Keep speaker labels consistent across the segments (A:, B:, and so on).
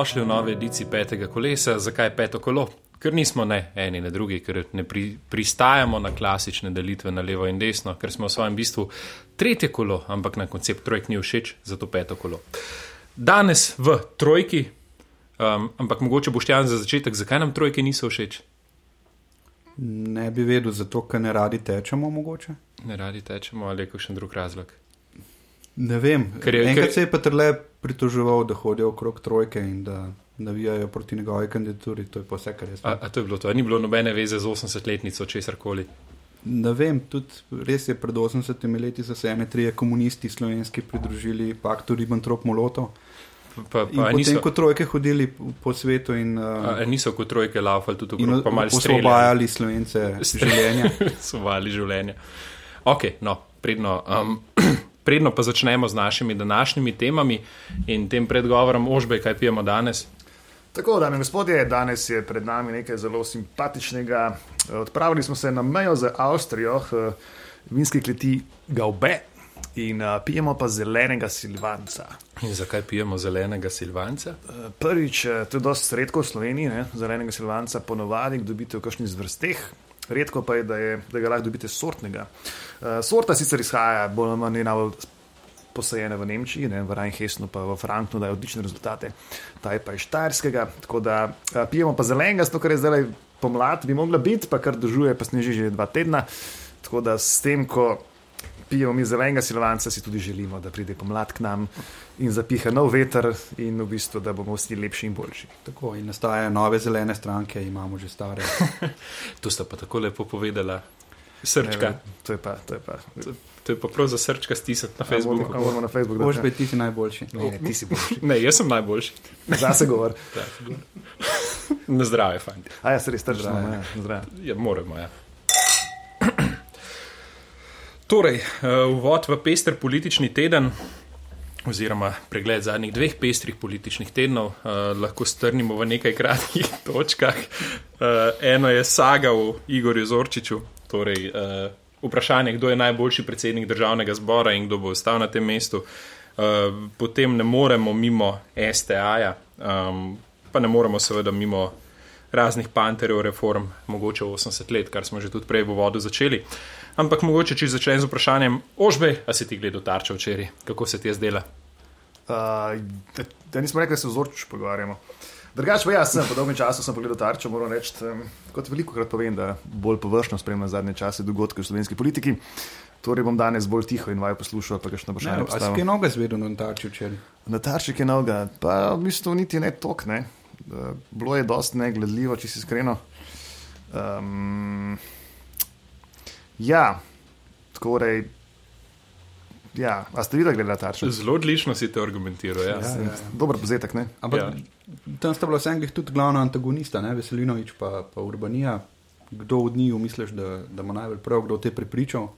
A: dobrodošli v novi edici petega kolesa. Zakaj peto kolo? Ker nismo ne eni ne drugi, ker ne pri, pristajamo na klasične delitve na levo in desno, ker smo v svojem bistvu tretje kolo, ampak na koncept trojk ni všeč, zato peto kolo. Danes v trojki, um, ampak mogoče boš tam za začetek, zakaj nam trojke niso všeč?
B: Ne bi vedel, zato ker ne radi tečemo, mogoče.
A: Ne radi tečemo ali je kakšen drug razlog.
B: Ne vem.
A: Ker je-
B: Enkrat
A: ker-
B: se je pa trle pritoževal, da hodijo okrog trojke in da navijajo proti njegovi kandidaturi. To je pa vse, kar je
A: A,
B: sploh.
A: a to je bilo to? A ni bilo nobene veze z 80-letnico, česar koli.
B: Ne vem, tudi res je pred 80 leti so se ene trije komunisti slovenski pridružili paktu Ribbentrop-Molotov.
A: Pa, pa a
B: potem,
A: niso,
B: ko trojke hodili po- svetu in,
A: a,
B: uh,
A: a niso kot trojke laufali tudi okrog, pa malo streljali.
B: osvobajali slovence življenja.
A: Sovali življenje. Ok, no, predno, um, predno pa začnemo z našimi današnjimi temami in tem predgovorom, ožbe, kaj pijemo danes.
C: Tako, dame in gospodje, danes je pred nami nekaj zelo simpatičnega. Odpravili smo se na mejo z Avstrijo, eh, vinske kleti Gaube in eh, pijemo pa zelenega silvanca.
A: In zakaj pijemo zelenega silvanca?
C: Eh, Prvič, to je dosti redko v Sloveniji, ne? zelenega silvanca ponovadi dobite v kakšnih zvrsteh. Redko pa je, da, je, da ga lahko dobite sortnega. Uh, sorta sicer izhaja bolj ali manj najbolj posajena v Nemčiji, ne, v Rheinhessenu pa v Frankfurtu daje odlične rezultate, ta je pa iz Štajerskega. Tako da a, pijemo pa zelenega, zato ker je zdaj pomlad, bi mogla biti, pa kar držuje, pa sneži že dva tedna. Tako da s tem, ko pijemo mi zelenega silvanca, si tudi želimo, da pride pomlad k nam in zapiha nov veter in v bistvu, da bomo vsi lepši in boljši.
B: Tako, in nastajajo nove zelene stranke, imamo že stare.
A: To sta pa tako lepo povedala. Srčka.
C: Ne, to je pa, to je pa.
A: To je pa prav za srčka stisati na Facebooku.
C: a moramo na Facebooku.
B: Boš biti ti najboljši.
C: Ne, ne, ti si boljši.
A: Ne, jaz sem najboljši.
C: Zase govor.
A: Na zdravje, fanti.
C: A ja, se res tržno.
B: Zdravo.
C: Ja, zdravo.
A: Ja, moramo, ja. Torej, uh, uvod v pester politični teden, oziroma pregled zadnjih dveh pestrih političnih tednov, uh, lahko strnimo v nekaj kratkih točkah. Uh, eno je saga o Igorju Zorčiču, torej uh, vprašanje, kdo je najboljši predsednik državnega zbora in kdo bo ostal na tem mestu. Uh, potem ne moremo mimo STA-ja, um, pa ne moremo seveda mimo raznih panterjev reform, mogoče 80 let, kar smo že tudi prej v vodu začeli. Ampak mogoče, če začnem z vprašanjem, ožbe, a si ti gledal tarčo včeraj, kako se ti je zdela?
C: Uh, da, da nismo rekli, da se o Zorčiču pogovarjamo. Drugače pa jaz sem po dolgem času sem pogledal tarčo, moram reči, um, kot veliko krat povem, da bolj površno spremljam zadnje čase dogodke v slovenski politiki. Torej bom danes bolj tiho in vaju poslušal, pa kakšno vprašanje
B: a si kaj novega zvedel na tarči včeraj?
C: Na tarčik je noga, pa v bistvu niti ne tok, ne. Uh, Bilo je dosti negledljivo, če si iskreno. Um, ja, torej, ja, a ste videli, gledali tarčo?
A: Zelo odlično si te argumentiral. Ja.
B: Ja, ja.
C: Dober pozetek, ne?
B: Ampak
A: Ja.
B: ja. tam sta bila vsem tudi glavna antagonista, ne? Veselinovič pa, pa Urbanija. Kdo od njiju misliš, da, da ima najbolj prav, kdo te je prepričal?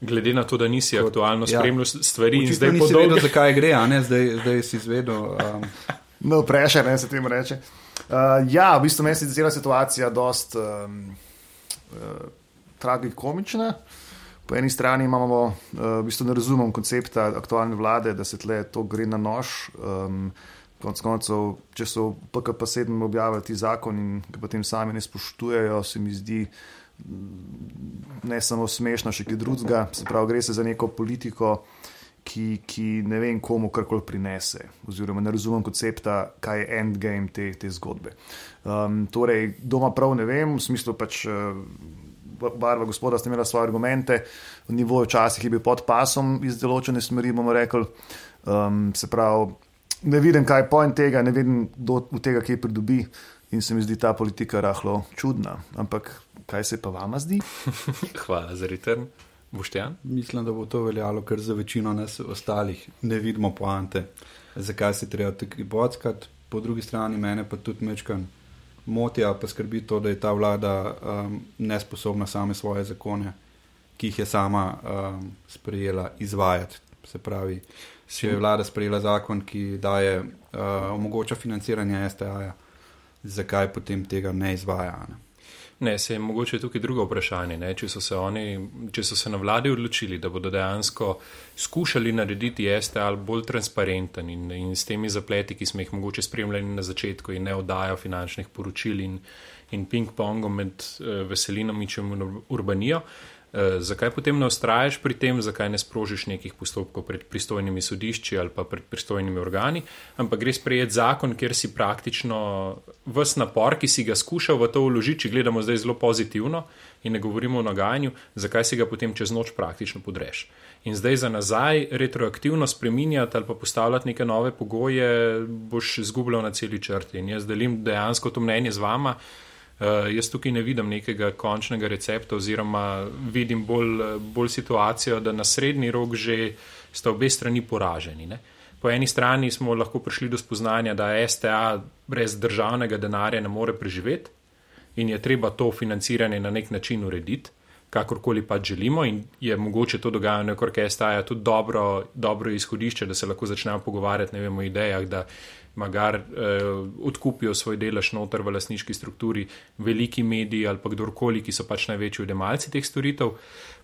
A: Glede na to, da nisi
B: Kot-
A: aktualno
B: ja.
A: spremljal s- stvari in
B: Očitno
A: zdaj
B: nisi vedel,
A: podobno.
B: zakaj gre, a ne, zdaj, zdaj si izvedel. Um,
C: No, prešer, ne se temu reče. Uh, ja, v bistvu meni se zdi cela situacija dost um, uh, tragikomična. Po eni strani imamo, uh, v bistvu ne razumem koncepta aktualne vlade, da se tle to gre na nož. Um, konc koncev, če so v PKP 7 objavili ti zakon in ga potem sami ne spoštujejo, se mi zdi mm, ne samo smešno, še kaj drugega. Se pravi, gre se za neko politiko, ki, ki ne vem, komu karkoli prinese, oziroma ne razumem koncepta, kaj je endgame te, te zgodbe. Um, torej, doma prav ne vem, v smislu pač. Uh, Barva gospoda sta imela svoje argumente, nivo včasih je bil pod pasom iz določene smeri, bomo rekli. Um, se pravi, ne vidim, kaj je point tega, ne vidim, kdo od tega kaj pridobi in se mi zdi ta politika rahlo čudna. Ampak kaj se pa vama zdi?
A: Hvala za return. Boštjan?
B: mislim, da bo to veljalo, ker za večino nas ostalih ne vidimo poante, zakaj se treba tako bockati. Po drugi strani mene pa tudi mečkan motijo, pa skrbi to, da je ta vlada um, nesposobna same svoje zakone, ki jih je sama um, sprejela, izvajati. Se pravi, če je vlada sprejela zakon, ki daje, uh, omogoča financiranje STA-ja, zakaj potem tega ne izvaja? Ne?
A: Ne, se je mogoče tukaj drugo vprašanje. Če so, se oni, če so se na vladi odločili, da bodo dejansko skušali narediti STA bolj transparenten in, in s temi zapleti, ki smo jih mogoče spremljali na začetku in ne oddajo finančnih poročil in, in ping-pongom med uh, Veselinovičem in Urbanijo, uh, zakaj potem ne ustraješ pri tem, zakaj ne sprožiš nekih postopkov pred pristojnimi sodišči ali pa pred pristojnimi organi, ampak gre sprejeti zakon, kjer si praktično vs napor, ki si ga skušal v to uložiti, če gledamo zdaj zelo pozitivno in ne govorimo o nagajanju, zakaj si ga potem čez noč praktično podreš. In zdaj za nazaj retroaktivno spreminjati ali pa postavljati neke nove pogoje, boš izgubljal na celi črti. In jaz delim dejansko to mnenje z vama. Uh, jaz tukaj ne vidim nekega končnega recepta, oziroma vidim bolj, bolj situacijo, da na srednji rok že sta obe strani poraženi. Ne? Po eni strani smo lahko prišli do spoznanja, da STA brez državnega denarja ne more preživeti in je treba to financiranje na nek način urediti, kakorkoli pa želimo, in je mogoče to dogajanje, STA je tudi dobro, dobro izhodišče, da se lahko začnemo pogovarjati vem, o idejah, da magar eh, odkupijo svoj delež noter v lasniški strukturi, veliki mediji ali pa kdorkoli, ki so pač največji odjemalci teh storitev.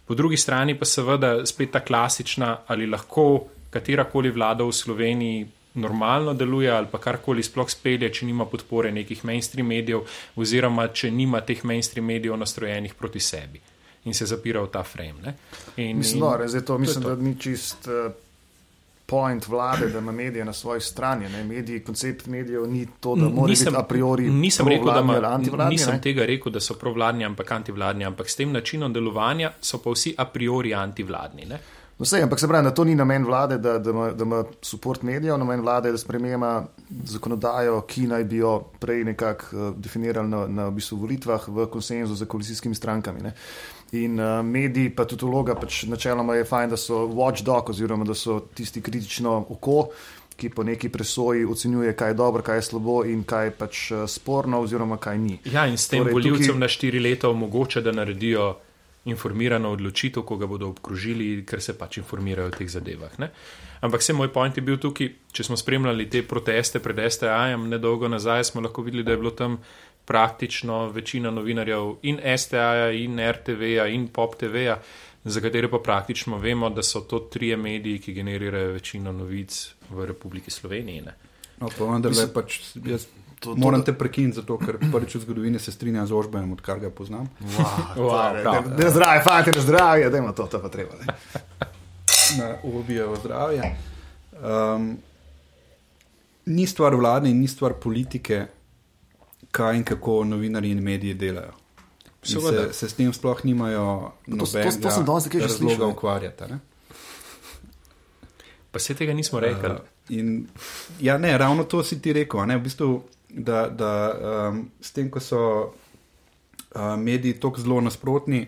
A: Po drugi strani pa seveda spet ta klasična, ali lahko katerakoli vlada v Sloveniji normalno deluje ali pa karkoli sploh spelje, če nima podpore nekih mainstream medijev oziroma če nima teh mainstream medijev nastrojenih proti sebi. In se zapira v ta frame. In,
C: mislim, in, no, to, mislim to to. da ni čist. Point vlade, da ima medije na svoji strani. Mediji, koncept medijev ni to, da morajo biti a priori.
A: Nisem, rekel, ma, nisem tega rekel, da so provladni, ampak antivladni, ampak s tem načinom delovanja so pa vsi a priori antivladni. Ne?
C: No, vse, ampak se pravi, da to ni namen vlade, da, da, ima, da ima support medijev, namen vlade je, da spremema zakonodajo, ki naj bi jo prej nekako uh, definirali na, na v bistvu volitvah v konsenzu z koalicijskimi strankami. Ne. In uh, mediji, pa tudi vloga, pač načeloma je fajn, da so watchdog, oziroma da so tisti kritično oko, ki po neki presoji ocenjuje, kaj je dobro, kaj je slabo in kaj je pač uh, sporno, oziroma kaj ni.
A: Ja, in s tem torej, voljivcem tukaj... na štiri leta omogoča, da naredijo informirano odločitev, ko ga bodo obkrožili, ker se pač informirajo o teh zadevah. Ne? Ampak vse moj point je bil tukaj, če smo spremljali te proteste pred STA-jem, nedolgo nazaj smo lahko videli, da je bilo tam praktično večina novinarjev in STA-ja, in RTV-ja, in Pop TV-ja, za katere pa praktično vemo, da so to trije mediji, ki generirajo večino novic v Republiki Sloveniji. Ne?
B: No, pa vendar le pač jaz. To, to, Moram te prekiniti, zato, ker prvič v zgodovini se strinjam z ožbojem, odkar ga poznam.
C: Ne zdravje, fajn, ne zdravje, da ima to, to pa treba.
B: Na ubijo zdravje. Um, ni stvar vladne in ni stvar politike, kaj in kako novinari in mediji delajo. Se, se s tem sploh nimajo nobenega razloga ukvarjati.
A: Pa se tega nismo rekli. Uh,
B: in, ja, ne, ravno to si ti rekel. Ne, v bistvu, da, da um, s tem, ko so uh, mediji tako zelo nasprotni.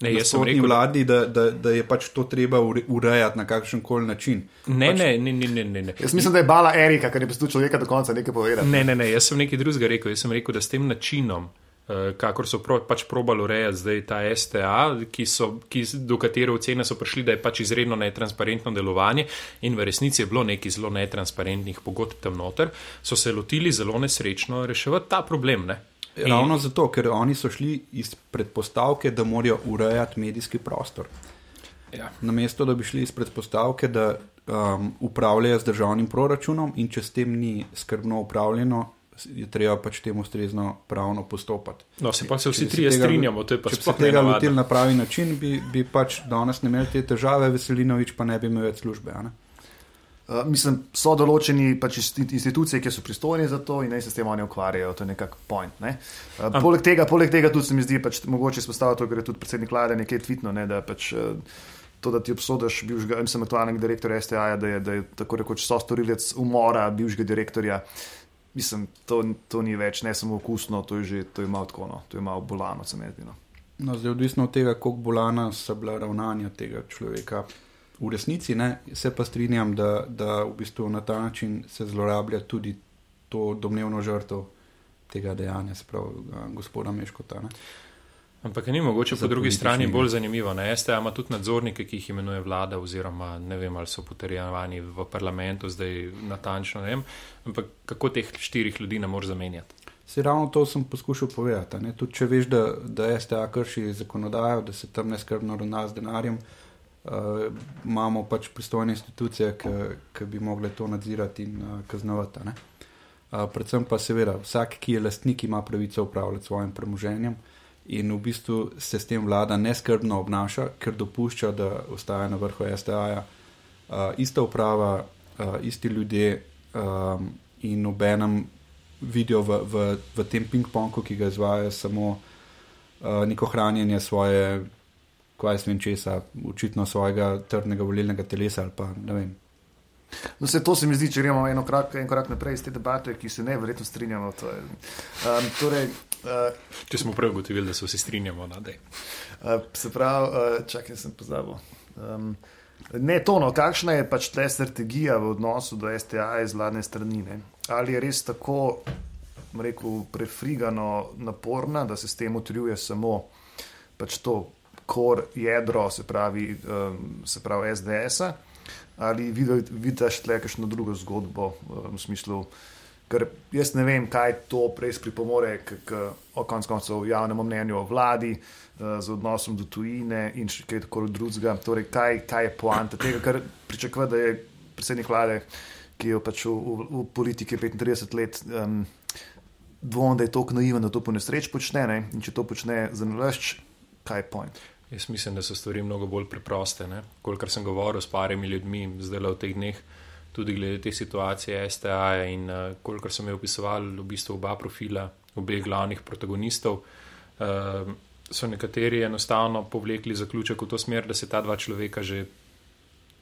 B: Ne, jaz sem rekel, vladi, da, da, da je pač to treba urejati na kakšen koli način.
A: Ne, pač, ne, ne, ne, ne, ne.
C: Jaz mislim, da je bala Erika, ker je poslušal človeka do konca nekaj povedati.
A: Ne, ne, ne, jaz sem nekaj drugega rekel. Jaz sem rekel, da s tem načinom, uh, kakor so pro, pač probali urejati zdaj ta STA, ki so, ki, do katere ocene so prišli, da je pač izredno netransparentno delovanje in v resnici je bilo nekaj zelo netransparentnih pogodb tam noter, so se lotili zelo nesrečno reševati ta problem. Ne?
B: Ravno in... zato, ker oni so šli iz predpostavke, da morajo urejati medijski prostor. Ja. Namesto da bi šli iz predpostavke, da um, upravljajo z državnim proračunom, in če s tem ni skrbno upravljeno, je treba pač temu ustrezno pravno postopati.
A: No, se pa se vsi trije strinjamo, to je pač
B: če bi se tega lotili na pravi način, bi, bi pač danes ne imeli te težave, Veselinovič pa ne bi imel več službe. Ne?
C: Uh, mislim, so določeni pač institucije, ki so pristojni za to in naj se s tem oni ukvarjajo. To je nekako point. Ne? Uh, poleg, tega, poleg tega tudi se mi zdi, pač, mogoče izpostaviti, ker je tudi predsednik vlade nekaj tvitno, ne, da pač, uh, to, da ti obsodiš bivšega, mislim, aktualnega direktorja STA, da je, da je tako rekoč so storilec umora bivšega direktorja. Mislim, to, to ni več ne samo okusno, to je že to je malo tako, no, to je malo bolano, se mi zdi. No.
B: No, zdaj, odvisno od tega, koliko bolana so bila ravnanja tega človeka. V resnici ne, se pa strinjam, da, da v bistvu na ta način se zlorablja tudi to domnevno žrtev tega dejanja, spravo gospoda Meškota. Ne.
A: Ampak ni mogoče po drugi strani bolj zanimivo. STA ima tudi nadzornike, ki jih imenuje vlada, oziroma ne vem, ali so potrjevani v parlamentu, zdaj natančno ne vem. Ampak kako teh štirih ljudi ne moreš zamenjati?
B: Se ravno to sem poskušal povedati. Tudi če veš, da, da STA krši zakonodajo, da se tam neskrbno ravna z denarjem, uh, imamo pač pristojne institucije, ki bi mogle to nadzirati in uh, kaznovati. ne. Uh, predvsem pa seveda vsak, ki je lastnik, ima pravico upravljati svojim premoženjem in v bistvu se s tem vlada neskrbno obnaša, ker dopušča, da ostaja na vrhu STA-ja uh, ista uprava, uh, isti ljudje um, in obenem vidijo v, v, v tem ping-pongu, ki ga izvaja, samo uh, neko hranjenje svoje, kaj jaz vem česa, očitno svojega trdnega volilnega telesa ali pa ne vem.
C: No, se, to se mi zdi, če gremo eno korak, en korak naprej iz te debate, ki se ne verjetno strinjamo. To je, um, torej, uh,
A: Če smo prej ugotovili, da se vsi strinjamo, da je.
C: uh, se pravi, uh, čakaj, sem pozabil. Um, ne, to, no, kakšna je pač ta strategija v odnosu do STA iz vladne strani? Ne? Ali je res tako, rekel, prefrigano, naporna, da se s tem utrjuje samo pač to kor jedro, se pravi, um, se pravi SDS-a, ali vidi- vidiš tle kakšno drugo zgodbo um, v smislu. Ker jaz ne vem, kaj to res pripomore k, k konc koncev javnemu mnenju o vladi, uh, z odnosom do tujine in še kaj tako drugega. Torej, kaj, kaj je poanta tega, kar pričakuje, da je predsednik vlade, ki je pač v, v, v politiki 35 let, um, dvom, da je to naiven, da to po nesreč počne. Ne? In če to počne za nalašč, kaj je point?
A: Jaz mislim, da so stvari mnogo bolj preproste. ne. Kolikor sem govoril s parimi ljudmi, zdaj le v teh dneh, tudi glede te situacije STA in uh, kolikor sem jih opisoval, v bistvu oba profila, obeh glavnih protagonistov, uh, so nekateri enostavno povlekli zaključek v to smer, da se ta dva človeka že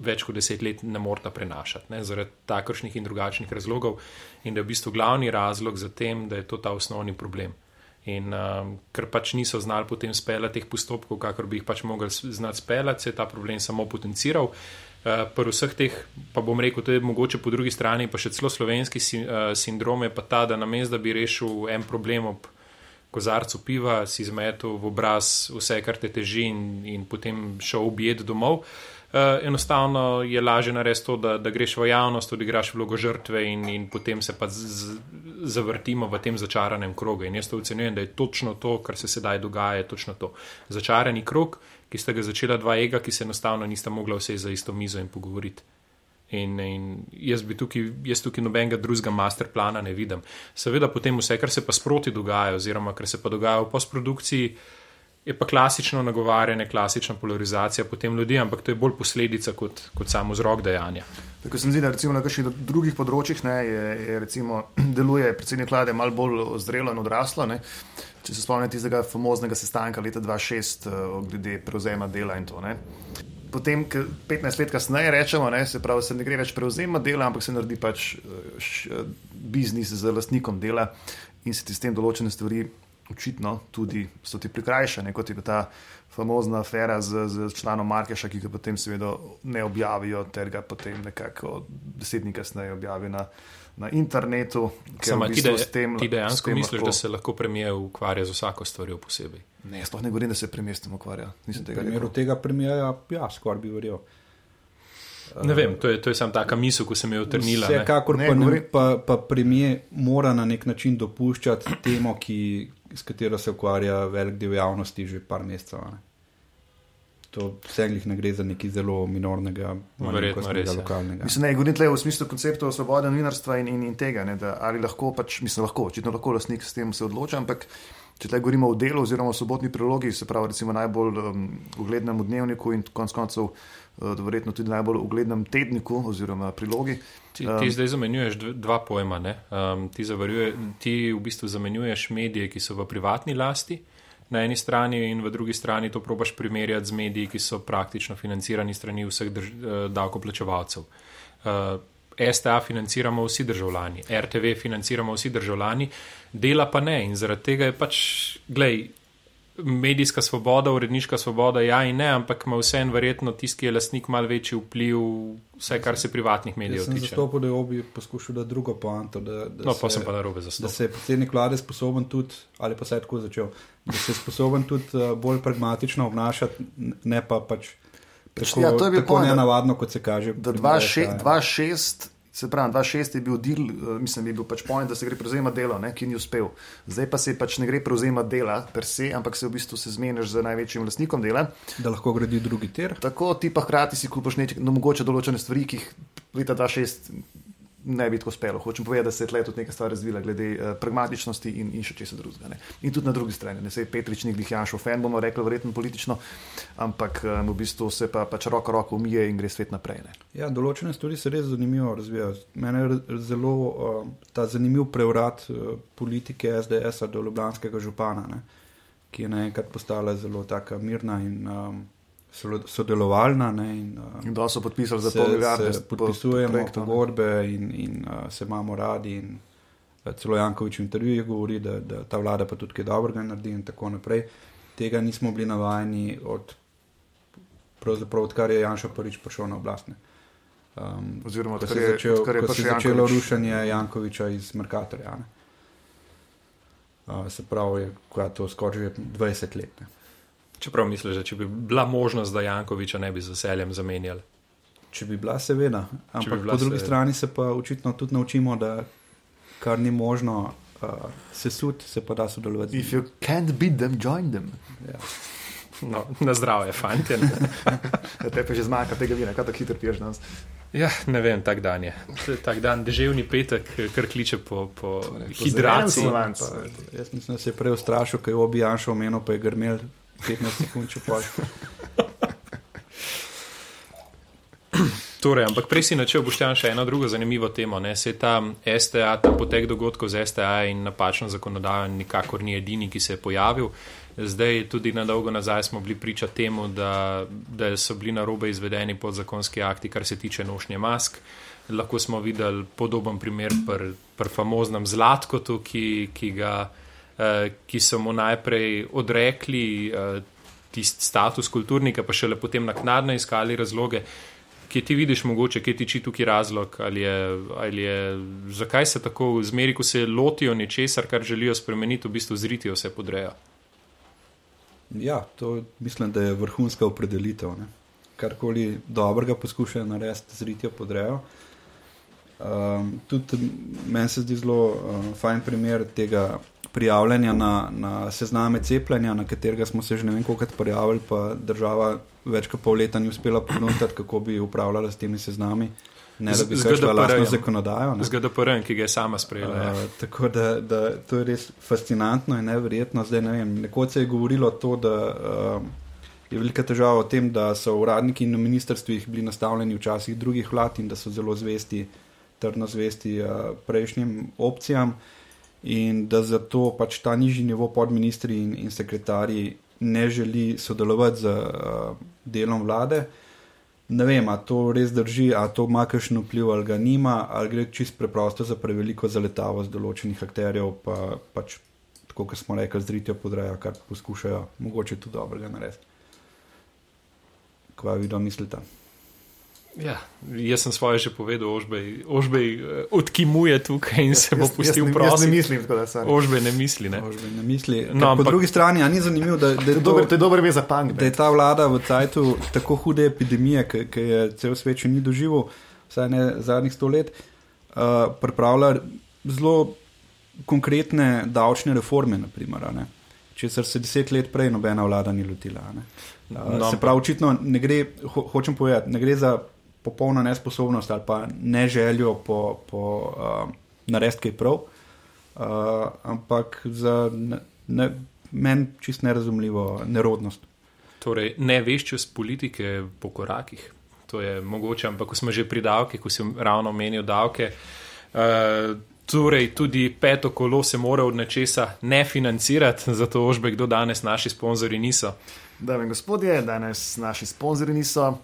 A: več kot deset let ne morata prenašati, ne, zaradi takršnih in drugačnih razlogov, in da je v bistvu glavni razlog za tem, da je to ta osnovni problem. In um, ker pač niso znali potem speljati teh postopkov, kakor bi jih pač mogli znati speljati, se je ta problem samo potenciral. Uh, pri vseh teh, pa bom rekel, to je mogoče po drugi strani, pa še celo slovenski si, uh, sindrom je pa ta, da namesto da bi rešil en problem ob kozarcu piva, si zmetel v obraz vse, kar te teži in, in potem šel objet domov. Uh, enostavno je lažje narediti to, da, da greš v javnost, odigraš vlogo žrtve in, in potem se pa z, z, zavrtimo v tem začaranem krogu. In jaz to ocenjujem, da je točno to, kar se sedaj dogaja, je točno to. Začarani krog, ki sta ga začela dva ega, ki se enostavno nista mogla vse za isto mizo in pogovoriti. In, in jaz, bi tukaj, jaz tukaj nobenega drugega masterplana ne vidim. Seveda potem vse, kar se pa sproti dogaja, oziroma kar se pa dogaja v postprodukciji, je pa klasično nagovarjanje, klasična polarizacija potem ljudi, ampak to je bolj posledica kot, kot samo vzrok dejanja.
C: Tako se mi zdi, da recimo na kakšnih drugih področjih ne, je, je recimo, deluje predsednik vlade malo bolj zrelo in odraslo. Ne. Če se spomnite tistega famoznega sestanka leta 2006 eh, glede prevzema dela in to. Ne. Potem, ko 15 let kasneje rečemo, ne, se pravi, se ne gre več prevzema dela, ampak se naredi pač eh, š, eh, biznis z lastnikom dela in se ti s tem določene stvari očitno tudi so ti prikrajšane, kot je ta famozna afera z, z članom Markeša, ki ga potem seveda ne objavijo, ter ga potem nekako deset dni kasneje objavijo na, na internetu. ker
A: Sama,
C: v
A: ti,
C: bistvu
A: de,
C: s tem-
A: ti
C: s
A: dejansko
C: tem
A: misliš,
C: lahko-
A: da se lahko premijer ukvarja z vsako stvarjo posebej.
C: Ne, sploh ne govorim, da se premestim ukvarja. Nisem
B: V
C: tega
B: primeru
C: rekel.
B: tega primera, ja, skoraj bi verjel.
A: Ne vem, to je, to je samo taka misel, ko sem jo utrnila. ne.
B: Vsekakor
C: Ne,
B: pa, ne, pa, pa premijer mora na nek način dopuščati temo, ki, s katero se ukvarja velik del javnosti že par mesecev. a Ne. To vseglih ne gre za nekaj zelo minornega,
A: Verjetno res, ja.
B: lokalnega.
C: Mislim, ne, govorim tle v smislu konceptov svobode novinarstva in, in, in tega, ne, da ali lahko pač, mislim, lahko, očitno lahko lastnik s tem se odloča, ampak če tle govorimo o delu oziroma o sobotni prilogi, se pravi recimo najbolj um, uglednem dnevniku in konc koncev verjetno tudi najbolj uglednem tedniku oziroma prilogi.
A: Ti, ti zdaj zamenjuješ dv- dva pojma. ne. Um, ti, zavarjuje, ti v bistvu zamenjuješ medije, ki so v privatni lasti. Na eni strani, in v drugi strani to probaš primerjati z mediji, ki so praktično financirani strani vseh drž, eh, davkoplačevalcev. Uh, STA financiramo vsi državljani, RTV financiramo vsi državljani, dela pa ne. In zaradi tega je pač, glej, medijska svoboda, uredniška svoboda, ja in ne, ampak ima vseeno verjetno tisti, ki je lastnik, mal večji vpliv, vse kar se privatnih medijev tiče.
B: da je obi poskušal dati drugo poanto. Da, da
A: No, pa
B: se-
A: sem pa na robe
B: da
A: zastopal.
B: se je predsednik vlade sposoben tudi, ali pa se je tako začel, da se je sposoben tudi uh, bolj pragmatično obnašati, ne pa pač tako,
C: ja, to je bil
B: tako
C: point, da-
B: nenavadno, kot se kaže.
C: Da
B: pri
C: 2.6
B: STA.
C: 2.6 Se pravi, 2006 je bil del, uh, mislim, je bil pač point, da se gre prevzemati delo, ne, ki ni uspel. Zdaj pa se pač ne gre prevzemati dela per se, ampak se v bistvu se zmeniš z največjim lastnikom dela.
B: Da lahko gradi drugi tir.
C: Tako ti pa hkrati si kupaš nekaj, no, mogoče določene stvari, ki jih leta 2006 ne bi tako uspelo. Hočem povedati, da se je tle tudi nekaj stvari razvila glede uh, pragmatičnosti in, in še česa drugega. In tudi na drugi strani, ne se je Petrič ni glih Janšov fan, bomo rekli, verjetno politično, ampak um, v bistvu se pa pač roko roko umije in gre svet naprej. Ne.
B: Ja, določene stvari se res zanimivo razvijajo. Mene je zelo uh, ta zanimiv prevrat uh, politike SDS-a do Ljubljanskega župana, ne, ki je naenkrat postala zelo taka mirna in um, sodelovalna. Ne, in, uh,
C: da so podpisali za pol milijarde.
B: podpisujemo pogodbe in, in uh, se imamo radi. In, uh, celo Jankovič v intervjuju govori, da, da ta vlada pa tudi kaj dobrega naredi in tako naprej. Tega nismo bili navajeni od, odkar je Janša prvič prišel na oblast. ne. Um,
C: Oziroma, odkar je-
B: začel,
C: odkar je
B: ko se je začelo
C: Janković.
B: rušenje Jankoviča iz Merkatorja. ne. Uh, se pravi, je to skoraj že 20 let. Ne.
A: Čeprav misliš, da če bi bila možnost, da Jankoviča ne bi z veseljem zamenjali.
B: Če bi bila, seveda. Ampak
A: bi bila,
B: po drugi
A: seveda.
B: strani se pa očitno tudi naučimo, da kar ni možno uh, sesuti, se pa da sodelovati.
C: If
B: njimi.
C: you can't beat them, join them.
B: Ja.
A: No, na zdravje, fantje. ne.
C: Ja, te pa že zmanjka tega vina, kaj tako hitro piješ danes.
A: Ja, ne vem, tak dan je. Tak dan, deževni petek, kar kliče po, po
C: zelenem
A: hidraciji.
B: jaz mislim, da se je prej ustrašil, kaj je obijanšal omenil, pa je grmel 15 sekund, če paš.
A: Torej, ampak prej si načel, boš tam še eno drugo zanimivo temo. Ne? Se ta STA, ta potek dogodkov z STA in napačno zakonodajo nikakor ni edini, ki se je pojavil. Zdaj, tudi na dolgo nazaj smo bili priča temu, da, da so bili na robe izvedeni podzakonski akti, kar se tiče nošnje mask. Lahko smo videli podoben primer pri pr famoznem Zlatkotu, ki, ki, ga, ki so mu najprej odrekli eh, tisti status kulturnika, pa šele potem naknadno iskali razloge. Kje ti vidiš mogoče, kje tiči tukaj razlog, ali je, ali je, zakaj se tako zmeri, ko se lotijo nečesar, kar želijo spremeniti, v bistvu zritijo vse podrejo.
B: Ja, to mislim, da je vrhunska opredelitev. Ne. Karkoli dobrega poskušajo narediti, zritijo podrejo. Um, tudi meni se zdi zelo uh, fajn primer tega prijavljanja na, na sezname cepljenja, na katerega smo se že ne vem koliko prijavili, pa država več kot pol leta ni uspela ponuditi, kako bi upravljala s temi seznami. Ne, da bi
A: Z- z
B: kršila lastno
A: GDPR-jem.
B: zakonodajo. ne.
A: Z GDPR, ki ga je sama sprejela.
B: Uh, tako da, da to je res fascinantno in neverjetno. Zdaj, ne vem, nekoč se je govorilo to, da uh, je velika težava v tem, da so uradniki na ministrstvih bili nastavljeni včasih drugih vlad in da so zelo zvesti, trdno zvesti uh, prejšnjim opcijam in da zato pač ta nižji nivo podministri in, in sekretarji ne želi sodelovati z uh, delom vlade. Ne vem, ali to res drži, ali to ima kakšen vpliv, ali ga nima, ali gre čist preprosto za preveliko zaletavost določenih akterjev, pa pač tako, kot smo rekli, zritijo podrejo, kar poskušajo, mogoče tudi dobrega narediti. Kva vi domislite?
A: Ja, jaz sem svoje že povedal, Ožbej, Ožbej eh, odkimuje tukaj in se bo pustil
C: jaz, ne- mislim, tako da sem.
A: Ožbej ne misli. Ne?
B: Možbe ne misli.
A: No,
B: No, po
A: ampak-
B: drugi strani, a ni zanimivo, da, da, je to,
C: Dober, to je dober za punk.
B: da je ta vlada v cajtu tako hude epidemije, ki je cel svet še ni doživel, vsaj ne zadnjih sto let, uh, pripravlja zelo konkretne davčne reforme, naprimer, a ne. česar se deset let prej nobena vlada ni lotila. a ne. Uh,
A: No,
B: no, se
A: ampak-
B: pravi, očitno ne gre, ho, hočem povedati, ne gre za popolno nesposobnost ali pa ne željo po, po uh, narediti kaj prav, uh, ampak za ne, ne, meni čist nerazumljivo nerodnost.
A: Torej, ne veščost politike po korakih. To je mogoče, ampak ko smo že pri davkih, ko sem ravno omenil davke. Uh, torej, tudi peto kolo se mora od nečesa ne financirati, zato ožbe, kdo danes naši sponzorji niso.
C: Dame in gospodje, danes naši sponzorji niso.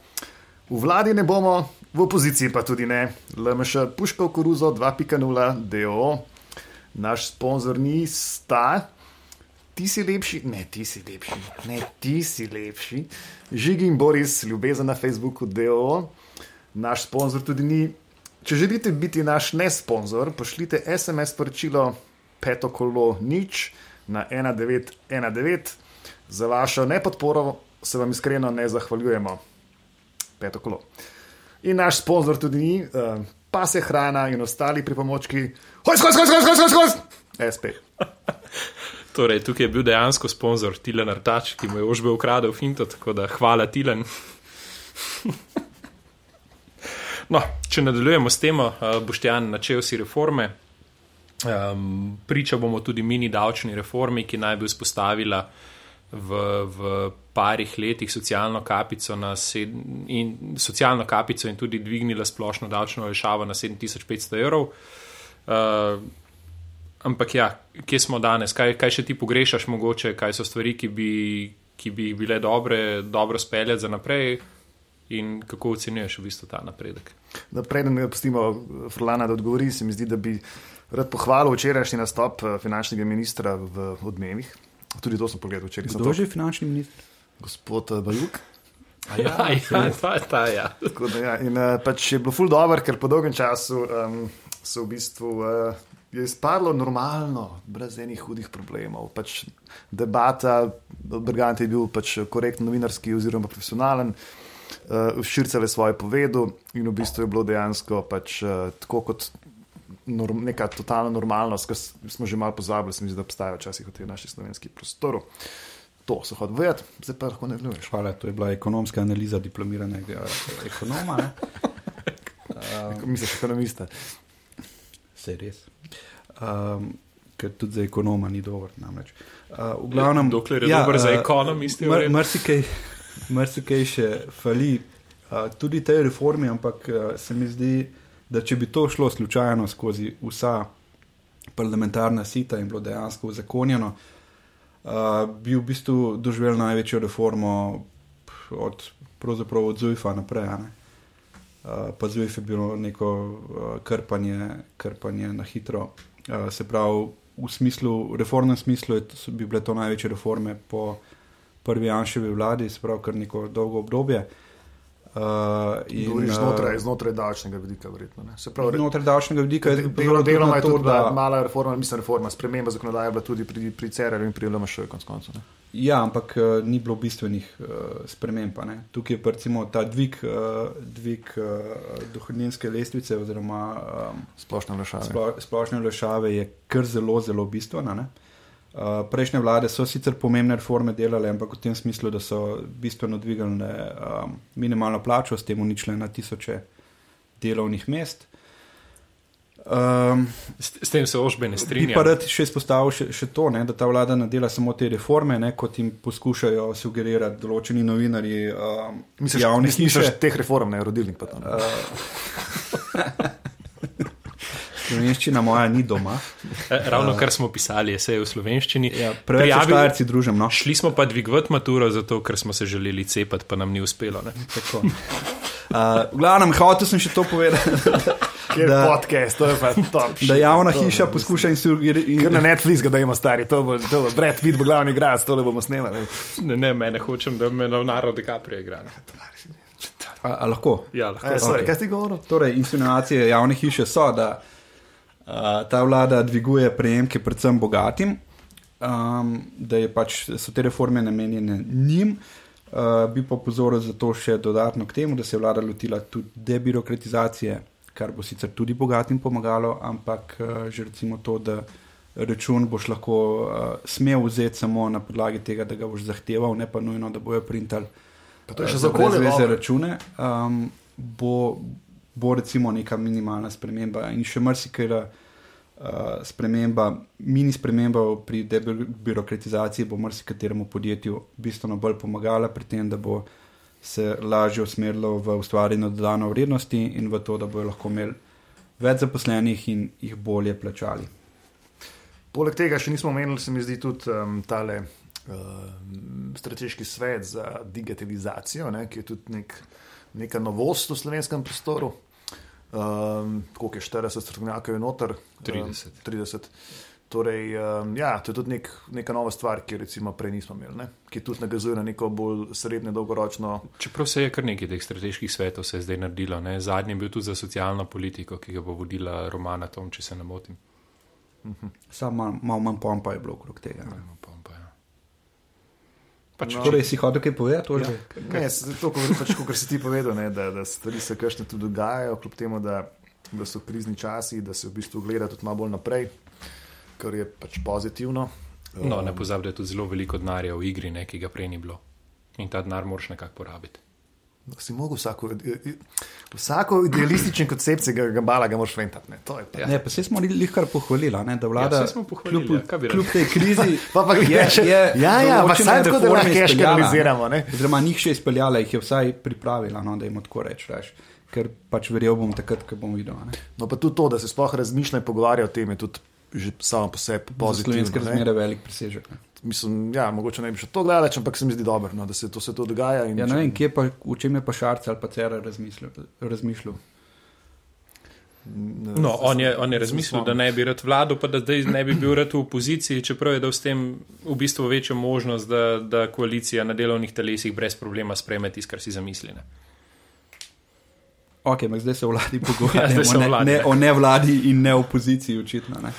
C: V vladi ne bomo, v opoziciji pa tudi ne. LMŠ Puškov Koruzo 2.0 DO. Naš sponzor ni sta. Ti si lepši, ne ti si lepši, ne ti si lepši. Žigi in Boris, ljubezen na Facebooku DO. Naš sponzor tudi ni. Če želite biti naš ne sponzor, pošljite SMS sporočilo peto kolo nič na 1919. Za vašo nepodporo se vam iskreno ne zahvaljujemo. Peto kolo. In naš sponzor tudi ni, uh, pa se hrana in ostali pripomočki. Hoj, skos, skos, skos, skos, skos! SP.
A: Torej, tukaj je bil dejansko sponzor Tilen Artač, ki mu je ožbe ukradel Finto, tako da hvala Tilen. no, če nadaljujemo s temo, uh, Boštjan, načel si reforme. Um, priča bomo tudi mini davčni reformi, ki naj bi vzpostavila v, v parih letih socialno kapico, sed, in, socialno kapico in tudi dvignila splošno davčno olajšavo na 7500 evrov. Uh, ampak ja, kje smo danes, kaj, kaj še ti pogrešaš, mogoče, kaj so stvari, ki bi, ki bi bile dobre, dobro speljati za naprej. In kako ocenjuješ v bistvu ta napredek?
C: Preden ne pustimo Frlana, da odgovori, se mi zdi, da bi rad pohvalil včerajšnji nastop eh, finančnega ministra v odmevih. Tudi to sem pogledal včeraj.
B: Kdo je finančni minister?
C: Gospod eh, Bajuk.
A: Ja, ja, ta, ta, ja.
C: Da, ja. In uh, pač je bilo ful dobro, ker po dolgem času um, so v bistvu. Uh, Je izpadlo normalno, brez enih hudih problemov. Pač debata, Brgant je bil pač korektno novinarski oziroma profesionalen, uh, šircele svoje povedo in v bistvu je bilo dejansko pač, uh, tako kot norm, neka totalna normalnost, ki smo že malo pozabili, se mi zdi, da obstaja včasih v tej naši slovenski prostoru. To so hod vedeti, zdaj pa lahko ne vnuješ.
B: Hvala, to je bila ekonomska analiza diplomiranega ekonoma.
C: um, Misliš, ekonomista?
B: Vse res. Um, ker tudi za ekonoma ni dober. Namreč. Uh, v glavnem,
A: dokler je ja, dober za ekonomiste,
B: uh, marsikaj, marsikaj še fali. Uh, tudi te reforme, ampak uh, se mi zdi, da če bi to šlo slučajno skozi vsa parlamentarna sita in bilo dejansko uzakonjeno, uh, bi v bistvu doživel največjo reformo od, od Zujfa naprej. Uh, pa Zujf je bilo neko uh, krpanje, krpanje na hitro. Uh, se pravi, v smislu, reformnem smislu je, bi bile to največje reforme po prvi Janševi vladi, se pravi, kar neko dolgo obdobje. Uh,
C: Uh, in, znotraj, znotraj davčnega vidika, verjetno.
B: Pravi, znotraj davčnega vidika je
C: bilo deloma je tudi da... mala reforma, mislim, reforma, sprememba zakonodaje je bila tudi pri, pri CRL in pri LMŠ, konc koncu. Ne?
B: Ja, ampak uh, ni bilo bistvenih uh, sprememb. Tukaj je recimo ta dvig, uh, dvig uh, dohodninske lestvice oziroma um,
C: splošne lešave.
B: Splo, splošne lešave je kar zelo, zelo bistvena. Uh, Uh, prejšnje vlade so sicer pomembne reforme delale, ampak v tem smislu, da so bistveno dvigali um, minimalno plačo, s tem uničile na tisoče delovnih mest. Um,
A: s, s tem se ožbe ne strinjam.
B: Bi pa rad še izpostavil še, še to, ne, da ta vlada ne dela samo te reforme, ne, kot jim poskušajo sugerirati določeni novinari. Um,
C: Misliš,
B: javnih
C: hiš teh reform, ne rodilnik pa tam.
B: Uh, Slovenščina moja ni doma.
A: E, ravno kar smo pisali, je v slovenščini.
B: Ja, Preveč štajerci družim. No.
A: Šli smo pa dvigovati maturo, zato ker smo se želeli cepati, pa nam ni uspelo.
B: Uh, v glavnem, hotel sem še to povedati.
C: Da, podcast, to je pa top.
B: Da javna hiša poskuša in se ugiri.
C: Na Netflixu, da ima stari, to bo, to bo Brad Pitt, bo glavni igralec, to le bomo snemali.
A: Ne, ne, mene hočem, da me na narod DiCaprio igra.
B: A, a lahko?
A: Ja, lahko.
C: E, sorry, okay. Kaj si govoril?
B: Torej, insinuacije javne hiše so, da ta vlada dviguje prejemke predvsem bogatim, um, da pač, so te reforme namenjene njim. Uh, bi pa pozoril zato še dodatno k temu, da se je vlada lotila tudi debirokratizacije, kar bo sicer tudi bogatim pomagalo, ampak uh, že recimo to, da račun boš lahko uh, smel vzeti samo na podlagi tega, da ga boš zahteval, ne pa nujno, da bojo printali.
C: Pa to je še za okolje.
B: Za račune um, bo, bo recimo neka minimalna sprememba in še marsikaj. Uh, sprememba, mini sprememba pri debirokratizaciji bo marsikateremu podjetju bistveno bolj pomagala pri tem, da bo se lažje usmerilo v ustvarjanje dodane vrednosti in v to, da bodo lahko imeli več zaposlenih in jih bolje plačali.
C: Poleg tega še nismo omenili, se mi zdi tudi um, tale um, strateški svet za digitalizacijo, ne, ki je tudi nek, neka novost v slovenskem prostoru. Um, koliko je 40 strokovnjakov, je noter?
A: 30.
C: Um, 30. Torej, um, ja, to je tudi nek, neka nova stvar, ki jo prej nismo imeli, ne? ki tudi nagazuje na neko bolj srednje dolgoročno.
A: Čeprav se je kar nekaj teh strateških svetov zdaj naredilo, ne? zadnji je bil tudi za socialno politiko, ki ga bo vodila Romana Tom, če se ne motim.
B: Uh -huh. Samo malo mal manj pompa je bilo okrog tega.
A: Ne?
B: Pač, no, torej, si hotel kaj povedati?
C: Ja. Ne, to, kar pač, si ti povedal, ne, da, da stvari se kakšne tudi dogajajo, kljub temu, da da so krizni časi, da se v bistvu gleda tudi malo bolj naprej, kar je pač pozitivno.
A: No, ne pozabi, da je tudi zelo veliko denarja v igri, ne, ki ga prej ni bilo. In ta denar moraš nekako porabiti.
C: Si mogel vsako, vsako idealistično koncepcijo, ga, ga bala, ga moraš ventati. Ne, to je pa.
B: Ne, pa se smo jih kar pohvalili, a ne, da vlada
A: Ja, smo pohvalili,
B: kljub,
A: ja,
B: kljub tej krizi.
C: Pa pa
B: je,
C: gledaš,
B: je
C: ja, ja, pa saj tako, da lahko
B: izpeljala,
C: kanaliziramo, ne.
B: Oziroma, njih še izpeljala, jih je vsaj pripravila, no, da jim tako rečeš. Ker pač verjel bom takrat, ko bom videl. a Ne.
C: No, pa tudi to, da se sploh razmišlja in pogovarja o tem, je tudi že samo po sebi pozitivno.
B: slovenske
C: ne.
B: razmere velik presežek.
C: Mislim, ja, mogoče ne bi še to gledal, ampak se mi zdi dobro, no, da se to, se to dogaja. in
B: Ja,
C: če-
B: ne vem, kje pa, v čem je pa Šarc ali pa Cera razmišljal.
C: ne,
A: No, on je, on je razmislil, da ne bi rad vladal, pa da zdaj ne bi bil rad v opoziciji, čeprav je dal s tem v bistvu večjo možnost, da, da koalicija na delovnih telesih brez problema spreme tisto, kar si zamisli. Ne?
B: Ok, ampak zdaj se o vladi
A: Ja,
B: pogovarjamo,
A: se o
B: ne,
A: vladi,
B: ne
A: ne.
B: o ne vladi in ne opoziciji, očitno. Ne.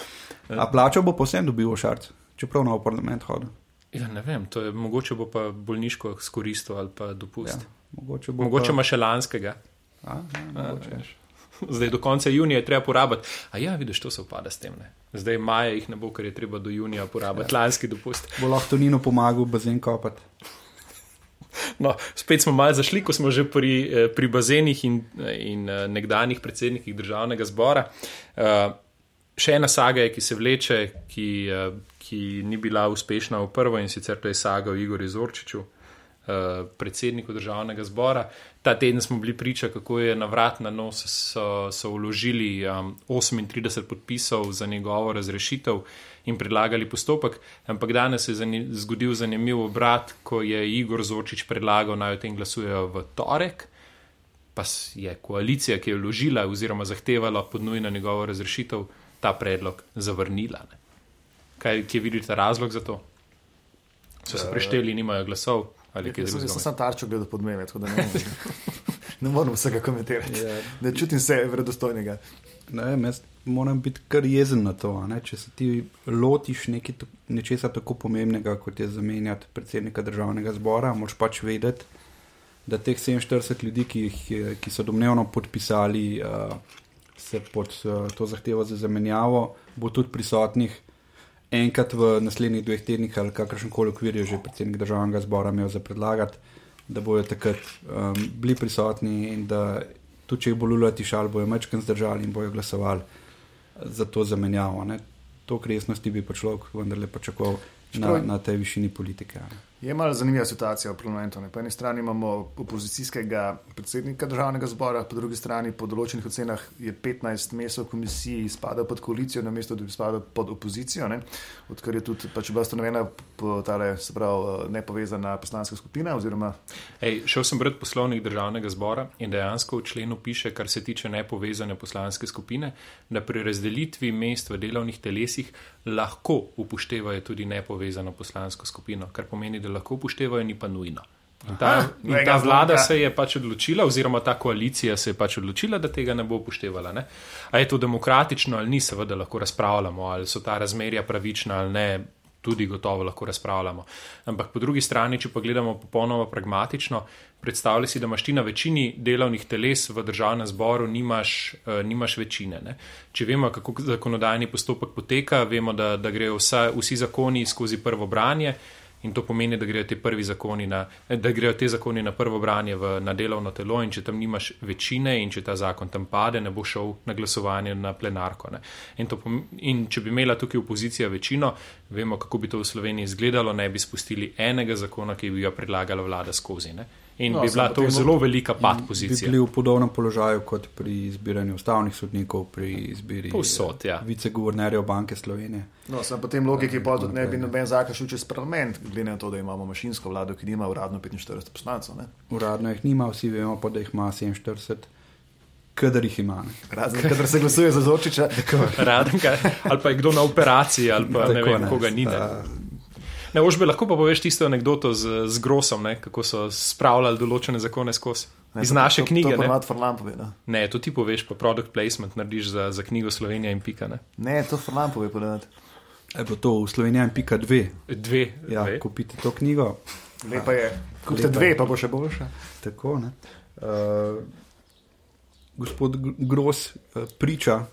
B: A plačo bo posebno dobil Šarc, čeprav na parlament hodil.
A: Ja, ne vem, to je, mogoče bo pa bolniško skoristil ali pa dopust.
B: Ja,
A: Ja.
B: mogoče bo
A: Mogoče
B: pa...
A: ima še lanskega.
B: A, ja, mogoče.
A: Zdaj do konca junija je treba porabiti. A ja, vidiš, to se upada s tem. Ne? Zdaj maja jih ne bo, ker je treba do junija porabiti ja. lanski dopust.
B: Bo lahko Tonino pomagal bazen kopati.
A: No, spet smo malo zašli, ko smo že pri, eh, pri bazenih in, in eh, nekdanjih predsednikih državnega zbora. Uh, še ena saga je, ki se vleče, ki, uh, ki ni bila uspešna v prvo in sicer to je saga o Igorju Zorčiču, uh, predsedniku državnega zbora. Ta teden smo bili priča, kako je na vrat na nos so, so vložili um, 38 podpisov za njegovo razrešitev in predlagali postopek, ampak danes se je zgodil zanimiv obrat, ko je Igor Zorčič predlagal naj o tem glasujejo v torek, pa je koalicija, ki je vložila oziroma zahtevala podnujno njegovo razrešitev, ta predlog zavrnila. Ne. Kaj, kje vidite razlog za to? So se prešteli, nimajo glasov ali kaj
C: Jaz sem- jaz sem
A: drugega?
C: tarčo gledal pod meme, tako da ne, ne morem vsega komentirati.
B: Ja.
C: Ne čutim se vredostojnega.
B: Ne vem, jaz moram biti kar jezen na to. a Ne? Če se ti lotiš neki, nečesa tako pomembnega, kot je zamenjati predsednika državnega zbora, moraš pač vedeti, da teh 47 ljudi, ki, jih, ki so domnevno podpisali uh, se pod uh, to zahtevo za zamenjavo, bo tudi prisotnih enkrat v naslednjih dveh tednih ali kakršen koli okvir je že predsednik državnega zbora imel za predlagati, da bojo takrat um, bili prisotni in da tudi če jih bo lula tišal, bojo mečken zdržali in bojo glasovali za to zamenjavo. Ne. To resnosti bi pa človek vendarle pričakoval na, na tej višini politike. ne.
C: Je malo zanimiva situacija v parlamentu. Ne? Po eni strani imamo opozicijskega predsednika državnega zbora, po drugi strani po določenih ocenah je 15 mest v komisiji spada pod koalicijo, namesto da bi spadal pod opozicijo, ne? odkar je tudi pač bila ustanovljena tale, se pravi, nepovezana poslanska skupina. Oziroma,
A: Ej, šel sem brati poslovnik državnega zbora in dejansko v členu piše, kar se tiče nepovezane poslanske skupine, da pri razdelitvi mest v delovnih telesih lahko upoštevajo tudi nepovezano poslansko skupino, kar pomeni, da lahko upoštevajo, ni pa nujno. In ta,
C: Aha,
A: in ta vlada
C: zvonka.
A: se je pač odločila, oziroma ta koalicija se je pač odločila, da tega ne bo upoštevala. Ne? A je to demokratično ali ni, seveda lahko razpravljamo, ali so ta razmerja pravična ali ne, tudi gotovo lahko razpravljamo. Ampak po drugi strani, če pa gledamo popolnoma pragmatično, predstavljaj si, da imaš ti na večini delovnih teles v državnem zboru, nimaš, uh, nimaš večine. Ne? Če vemo, kako zakonodajni postopek poteka, vemo, da, da grejo vsa, vsi zakoni skozi prvo branje. In to pomeni, da grejo zakoni na, da grejo te zakoni na prvo branje v, na delovno telo, in če tam nimaš večine, in če ta zakon tam pade, ne bo šel na glasovanje na plenarko. In, to pom- in če bi imela tukaj opozicija večino, vemo, kako bi to v Sloveniji izgledalo, ne bi spustili enega zakona, ki bi ga predlagala vlada skozi. Ne. In
C: No,
A: bi bila to zelo velika pad
B: Bi
A: pozicija.
B: bili v podobnem položaju kot pri izbiranju ustavnih sodnikov, pri izbiri
A: Povsod, ja.
B: viceguvernerjev Banke Slovenije.
C: no, sem potem logiki, pa tudi ne bi noben zakon šel čez parlament, glede na to, da imamo mašinsko vlado, ki nima uradno 45 poslancev. Ne?
B: Uradno jih nima, vsi vemo pa, da jih ima 47, kadar jih ima. Ne.
C: Razen, kadar se glasuje za Zorčiča.
A: Raden, ali pa je kdo na operaciji, ali pa ne
B: Tako,
A: vem, koga ni. Ne. Ne, Ožbe, lahko pa poveš tisto anegdoto z, z Grosom, ne, kako so spravljali določene zakone skozi.
C: Ne,
A: Iz
C: to-
A: naše
C: to-
A: knjige.
C: To pa
A: Ne,
C: pove. No.
A: ne, to ti poveš, pa product placement narediš za, za knjigo Slovenija in pika. Ne.
C: Ne, to Forlan pove. povedati.
B: Je bilo to v Sloveniji in pika dve.
A: Dve.
B: Ja,
A: dve.
B: kupite to knjigo.
C: Lepa je. Kupite
B: Lepa
C: dve, pa bo še boljša.
B: Tako, ne. Uh, gospod Gr- Gros uh, priča,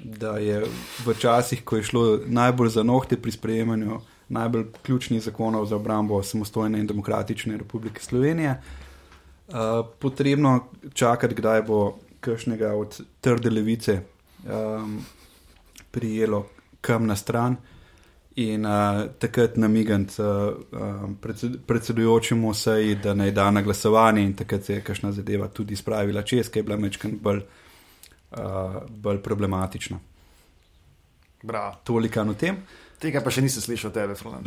B: da je v časih, ko je šlo najbolj za nohte pri sprejemanju najbolj ključnih zakonov za obrambo samostojne in demokratične republike Slovenije, uh, potrebno čakati, kdaj bo kakšnega od trde levice um, prijelo kam na stran in uh, takrat namigant uh, um, predsed, predsedujočemu seji, da naj da na glasovanje in takrat se je kakšna zadeva tudi spravila čez, ki je bila mečkan bolj, uh, bolj problematična.
C: Bravo.
B: Toliko o tem.
C: Tega pa še nisem slišal od tebe, Froland.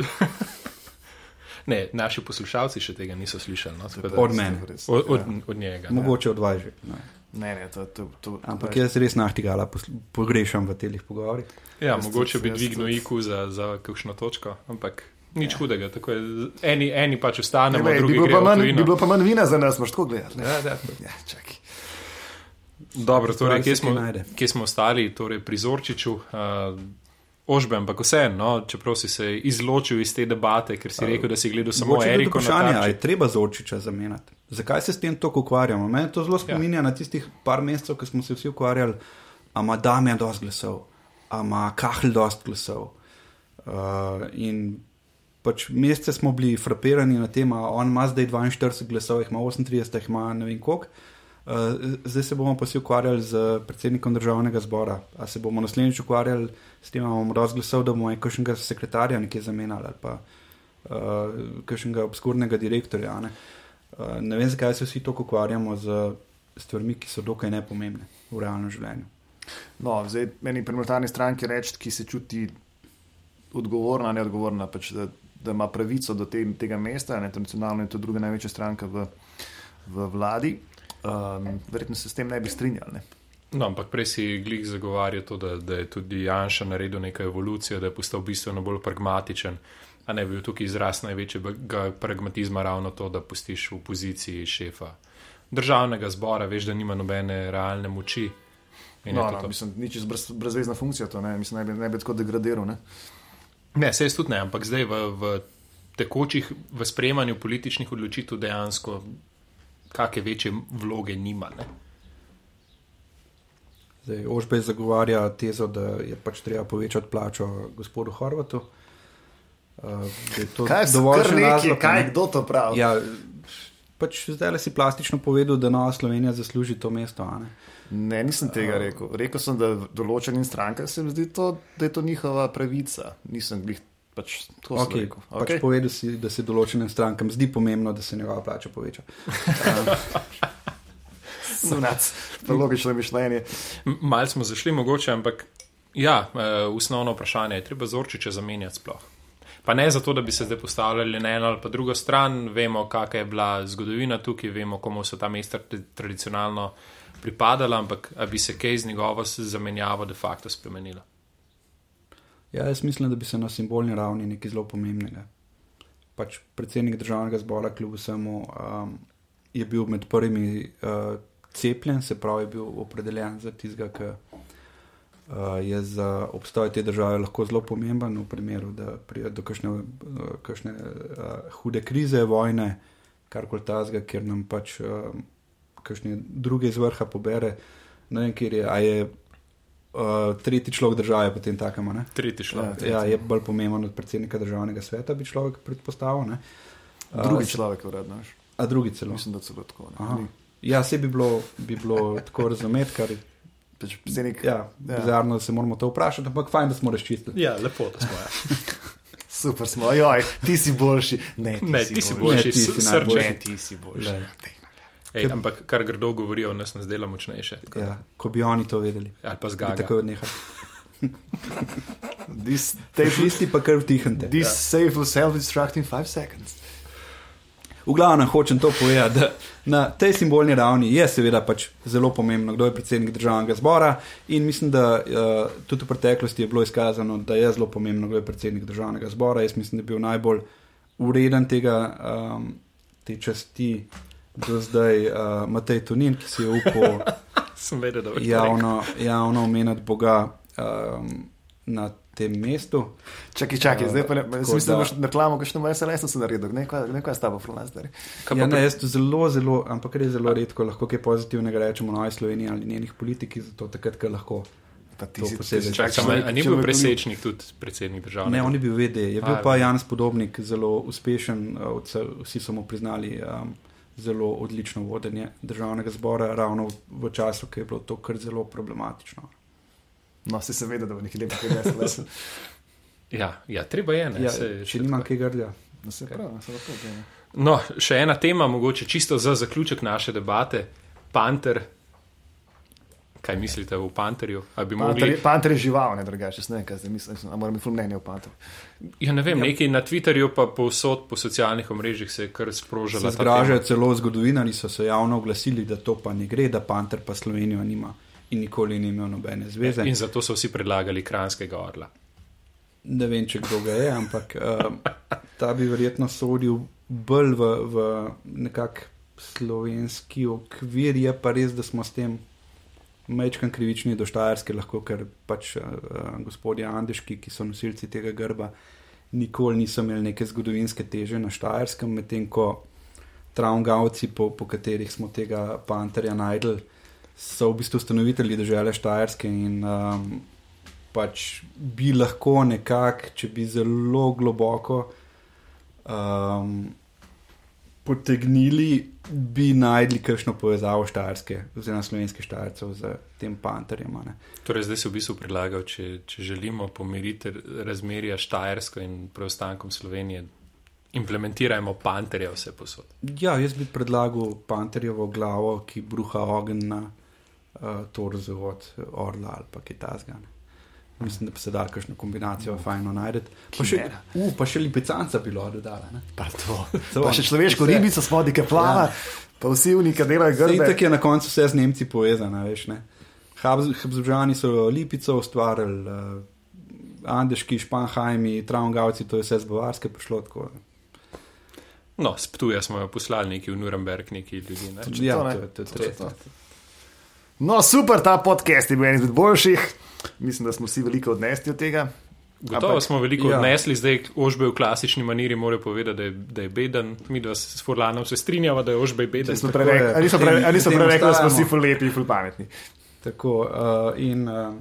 A: Ne, naši poslušalci še tega niso slišali. No, tako da-
B: Od mene.
A: Od, od,
C: ja.
A: od njega.
B: Mogoče odvaži. Ne.
C: Ne, ne, to, to, to,
B: Ampak
C: to,
B: jaz res nahtigala posl- pogrešam v telih pogovorih.
A: Ja,
C: Jaz
A: mogoče
C: tudi-
A: bi dvignil. IQ za, za kakšno točko, ampak nič ja. hudega. tako je. Eni, eni pač
C: ne,
A: ostanemo,
C: ne, bi,
A: drugi
C: bilo pa manj, bi bilo pa manj vina za nas, moš tako gledati. ne?
A: Ja, da.
C: Ja, čakaj.
A: Dobro, torej, kje smo, kje smo ostali, torej pri Zorčiču. Uh, Ožbe, ampak vseeno, no, čeprav si se izločil iz te debate, ker si rekel, da si gledal samo Eriko
B: vprašanje, ali je treba Zorčiča zamenjati. Zakaj se s tem tako ukvarjamo? Mene to zelo spominja ja. na tistih par mesecev, ko smo se vsi ukvarjali, a ima Damien dosti glasov, a ima Kahl dosti glasov. Uh, in pač mesece smo bili frapirani na tem, a on ima zdaj 42 glasov, ima 38, jih ima ne vem koliko. Uh, zdaj se bomo pa si ukvarjali z predsednikom državnega zbora. A se bomo naslednjič ukvarjali s tem, da bomo razglasov, da bomo kakšnega sekretarja nekje zamenjali ali pa uh, kakšnega obskurnega direktorja. Ne? Uh, ne vem, zakaj se vsi tako ukvarjamo z stvarmi, ki so dokaj nepomembne v realnem življenju.
C: No, zdaj meni pri monetarni stranki reči, ki se čuti odgovorna, neodgovorna, pač, da, ima pravico do te, tega mesta, ne, tradicionalno je to druga največja stranka v, v vladi. Um, verjetno se s tem ne bi strinjali. Ne.
A: No, ampak prej si glih zagovarjal to, da, da je tudi Janša naredil neko evolucijo, da je postal bistveno bolj pragmatičen. A ne bi bil tukaj izraz največjega pragmatizma ravno to, da pustiš v poziciji šefa državnega zbora, veš, da nima nobene realne moči. In
C: No, no, mislim, nič brez, brezvezna funkcija to, ne, mislim, ne bi, ne bi tako degradiral. Ne.
A: Ne, se jaz tudi ne, ampak zdaj v, v tekočih, v sprejemanju političnih odločitev dejansko kakšne večje vloge nima. Ne?
B: Zdaj, Ožbej zagovarja tezo, da je pač treba povečati plačo gospodu Horvatu. Uh, da je to
C: Kaj so
B: dovolj
C: kar neki, kaj
B: ne.
C: kdo to pravi?
B: Ja, pač zdaj le si plastično povedal, da Nova Slovenija zasluži to mesto. a Ne?
C: Ne, nisem tega rekel. Rekel sem, da določenim strankam se mi zdi, to, da je to njihova pravica. Nisem glih pač to okay.
B: Okay,
C: rekel.
B: pač
C: Okay.
B: povedal si, da se določenim strankam zdi pomembno, da se njegova plača poveča.
C: Sunac, to je logično mišljenje.
A: Mal smo zašli mogoče, ampak ja, eh, osnovno vprašanje je, treba Zorčiča zamenjati sploh. Pa ne zato, da bi se zdaj postavljali na eno ali pa drugo stran, vemo, kakšna je bila zgodovina tukaj, vemo, komu so ta mesta tra- tradicionalno pripadala, ampak a bi se kaj z njegovo zamenjavo de facto spremenilo.
B: Ja, jaz mislim, da bi se na simbolni ravni nekaj zelo pomembnega. Pač predsednik državnega zbora, kljub vsemu, um, je bil med prvimi uh, cepljen, se pravi, je bil opredeljen za tistega, ki uh, je za obstoj te države lahko zelo pomemben, v primeru, da pride do kakšne, uh, kakšne uh, hude krize, vojne, karkoli tazga, ker nam pač uh, kakšne druge iz vrha pobere. Ne vem, kjer je, a je uh, tretji človek države potem takem, a ne?
A: Tretji človek.
C: Ja,
B: Ja, je bolj pomemben od predsednika državnega sveta, bi človek predpostavil. ne.
C: Drugi
B: A,
C: človek, veš.
B: A drugi celo.
C: Mislim, da celo tako. ne.
B: Ja, se bi bilo, bi bilo tako razumeti, kar je
C: Pač predsednik,
B: ja,
C: Ja.
B: bizarno, da se moramo to vprašati, ampak fajn, da smo razčistili.
A: Ja, lepo, da smo. Ja.
C: super smo, joj, ti si boljši. Ne, ti
A: Ne,
C: si
A: ti si
C: boljši.
A: boljši,
B: Ne, ti si
A: s-
B: najboljši.
A: srčen.
C: Ne, ti si boljši.
B: Glej.
A: Ej, ampak kar grdo govorijo, nas nas dela močnejše. tako
B: Ja, ko bi oni to vedeli,
A: Ali pa zgaga.
B: takoj odnehali.
C: This, take,
B: Tisti pa kar vtihante.
C: this save will self-destruct in five seconds.
B: V glavnem hočem to povedati, da na tej simbolni ravni je seveda pač zelo pomembno, kdo je predsednik državnega zbora in mislim, da uh, tudi v preteklosti je bilo izkazano, da je zelo pomembno, kdo je predsednik državnega zbora. Jaz mislim, da je bil najbolj ureden tega, um, te časti do zdaj uh, Matej Tonin, ki si je upal
A: vedel,
B: javno, javno omeniti Boga um, na tem mestu.
C: Čakaj, čakaj,
B: Uh,
C: zdaj pa ne, jaz mislim, da boš reklamo, kakšno moje SLS sem naredil, ne, kaj, ne, kaj je s tabo.
A: Kaj
B: Ja, ne, jaz to zelo, zelo, ampak res zelo redko lahko kaj pozitivnega rečemo o Novi Sloveniji ali njenih politikih, zato takrat, ko lahko.
C: Pa ti
B: To
C: si
B: posebej.
C: človek,
A: a ni bil presečnik tudi predsednik države?
B: Ne, on je bil VD, je bil
A: A,
B: pa. Jan Spodobnik zelo uspešen, uh, vse- vsi so mu priznali um, zelo odlično vodenje državnega zbora, ravno v, v času, ki je bilo to kar zelo problematično.
C: No, si se vedel, da bo nekaj lepega SLS.
A: Ja, ja, treba je. Ne,
B: Ja,
A: saj
B: če
A: tako.
B: kaj grdja.
C: No, se pravi, se lahko.
A: No, še ena tema, mogoče čisto za zaključek naše debate. Panter. Kaj mislite o panterju? A bi
C: Panter,
A: mogli...
C: panter je žival, ne drugače, ne vem, kaj zdaj mislim, a moram imeti mnenje o panterju.
A: Ja, ne vem, nekaj na Twitterju, pa povsod po socialnih omrežjih se je kar sprožila. Ta
B: zgražajo, celo zgodovinari so se javno oglasili, da to pa ne gre, da Panter pa Slovenijo nima in nikoli ni imel nobene zveze.
A: In zato so vsi predlagali kranskega orla.
B: Ne vem, če kdo ga je, ampak um, ta bi verjetno sodil bolj v, v nekak slovenski okvir, je pa res, da smo s tem mečkan krivični do Štajerske, lahko ker pač uh, gospodje Andeški, ki so nosilci tega grba, nikoli niso imeli neke zgodovinske teže na Štajerskem, medtem ko travngavci, po, po katerih smo tega panterja najdel, so v bistvu ustanovitelji države Štajerske in um, pač bi lahko nekako, če bi zelo globoko um, potegnili, bi najdli kakšno povezavo štajerske, oziroma slovenske štajercev z tem panterjem. ne.
A: Torej, zdaj se v bistvu predlagal, če, če želimo pomiriti razmerja Štajersko in preostankom Slovenije, implementirajmo panterje vse posod.
B: Ja, jaz bi predlagal panterjevo glavo, ki bruha ogenj na uh, torzu od orla ali pa kitazga. Mislim, da bi se dal kakšno kombinacijo fajno najdete. Pa še, uh, pa še lipicanca bi lahko dodala. ne.
C: Pa to.
B: To,
C: Pa še človeško
B: vse.
C: ribico spodi, ki plava,
B: Ja.
C: pa vsi unika delajo grbe.
B: tako je na koncu vse z Nemci povezano, veš. ne. Habs- Habsburžani so Lipico ustvarili, uh, Andeški, Španhajmi, Traungavci, to je vse z Bavarske prišlo. Tako.
A: No, s Ptuja smo jo poslali neki v Nuremberg, neki ljudi. Ne?
B: Ja,
C: to, ne.
B: to, to, res,
C: to.
B: ne.
C: No, super, ta podcast je bil en izmed boljših. Mislim, da smo vsi veliko odnesli od tega.
A: Gotovo
C: Ampak-
A: smo veliko
B: ja.
A: odnesli, zdaj Ožbej v klasični maniri mora povedati, da je, da je beden. Mi dva se s Furlanom se strinjava, da je Ožbej beden.
C: Ali smo
B: tako
C: prej rekli,
B: je,
C: ali nismo
B: pri
C: prej,
B: tem-
C: ali nismo
B: pri
C: prej
B: tem
C: rekli, da smo vsi ful lepi ful pametni.
B: Tako, uh, in uh,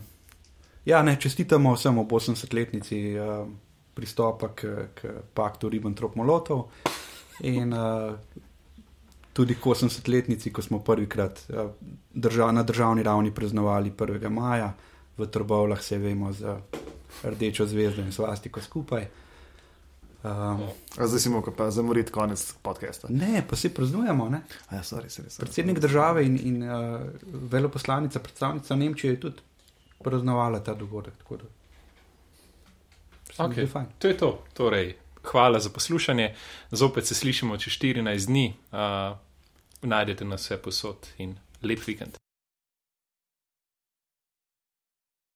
B: ja, ne, čestitamo vsem ob 80-letnici uh, pristopa k, k paktu Ribbentrop-Molotov in uh, tudi k 80-letnici, ko smo prvikrat uh, drža, na državni ravni praznovali 1. maja v Trbovlah, se vemo, z rdečo zvezdo in svastiko skupaj. Um,
C: A Zdaj si mogel pa zamoriti konec podcasta.
B: ne, pa se praznujemo, ne?
C: A Ja, sorry, sorry, sorry.
B: Predsednik države in, in uh, veleposlanica, predstavnica Nemčije je tudi praznovala ta dogodek. tako da se mi
A: Ok,
B: zdi fajn.
A: To je to. Torej, hvala za poslušanje. Zopet se slišimo čez 14 dni. Uh, najdete nas vse posod in lep vikend.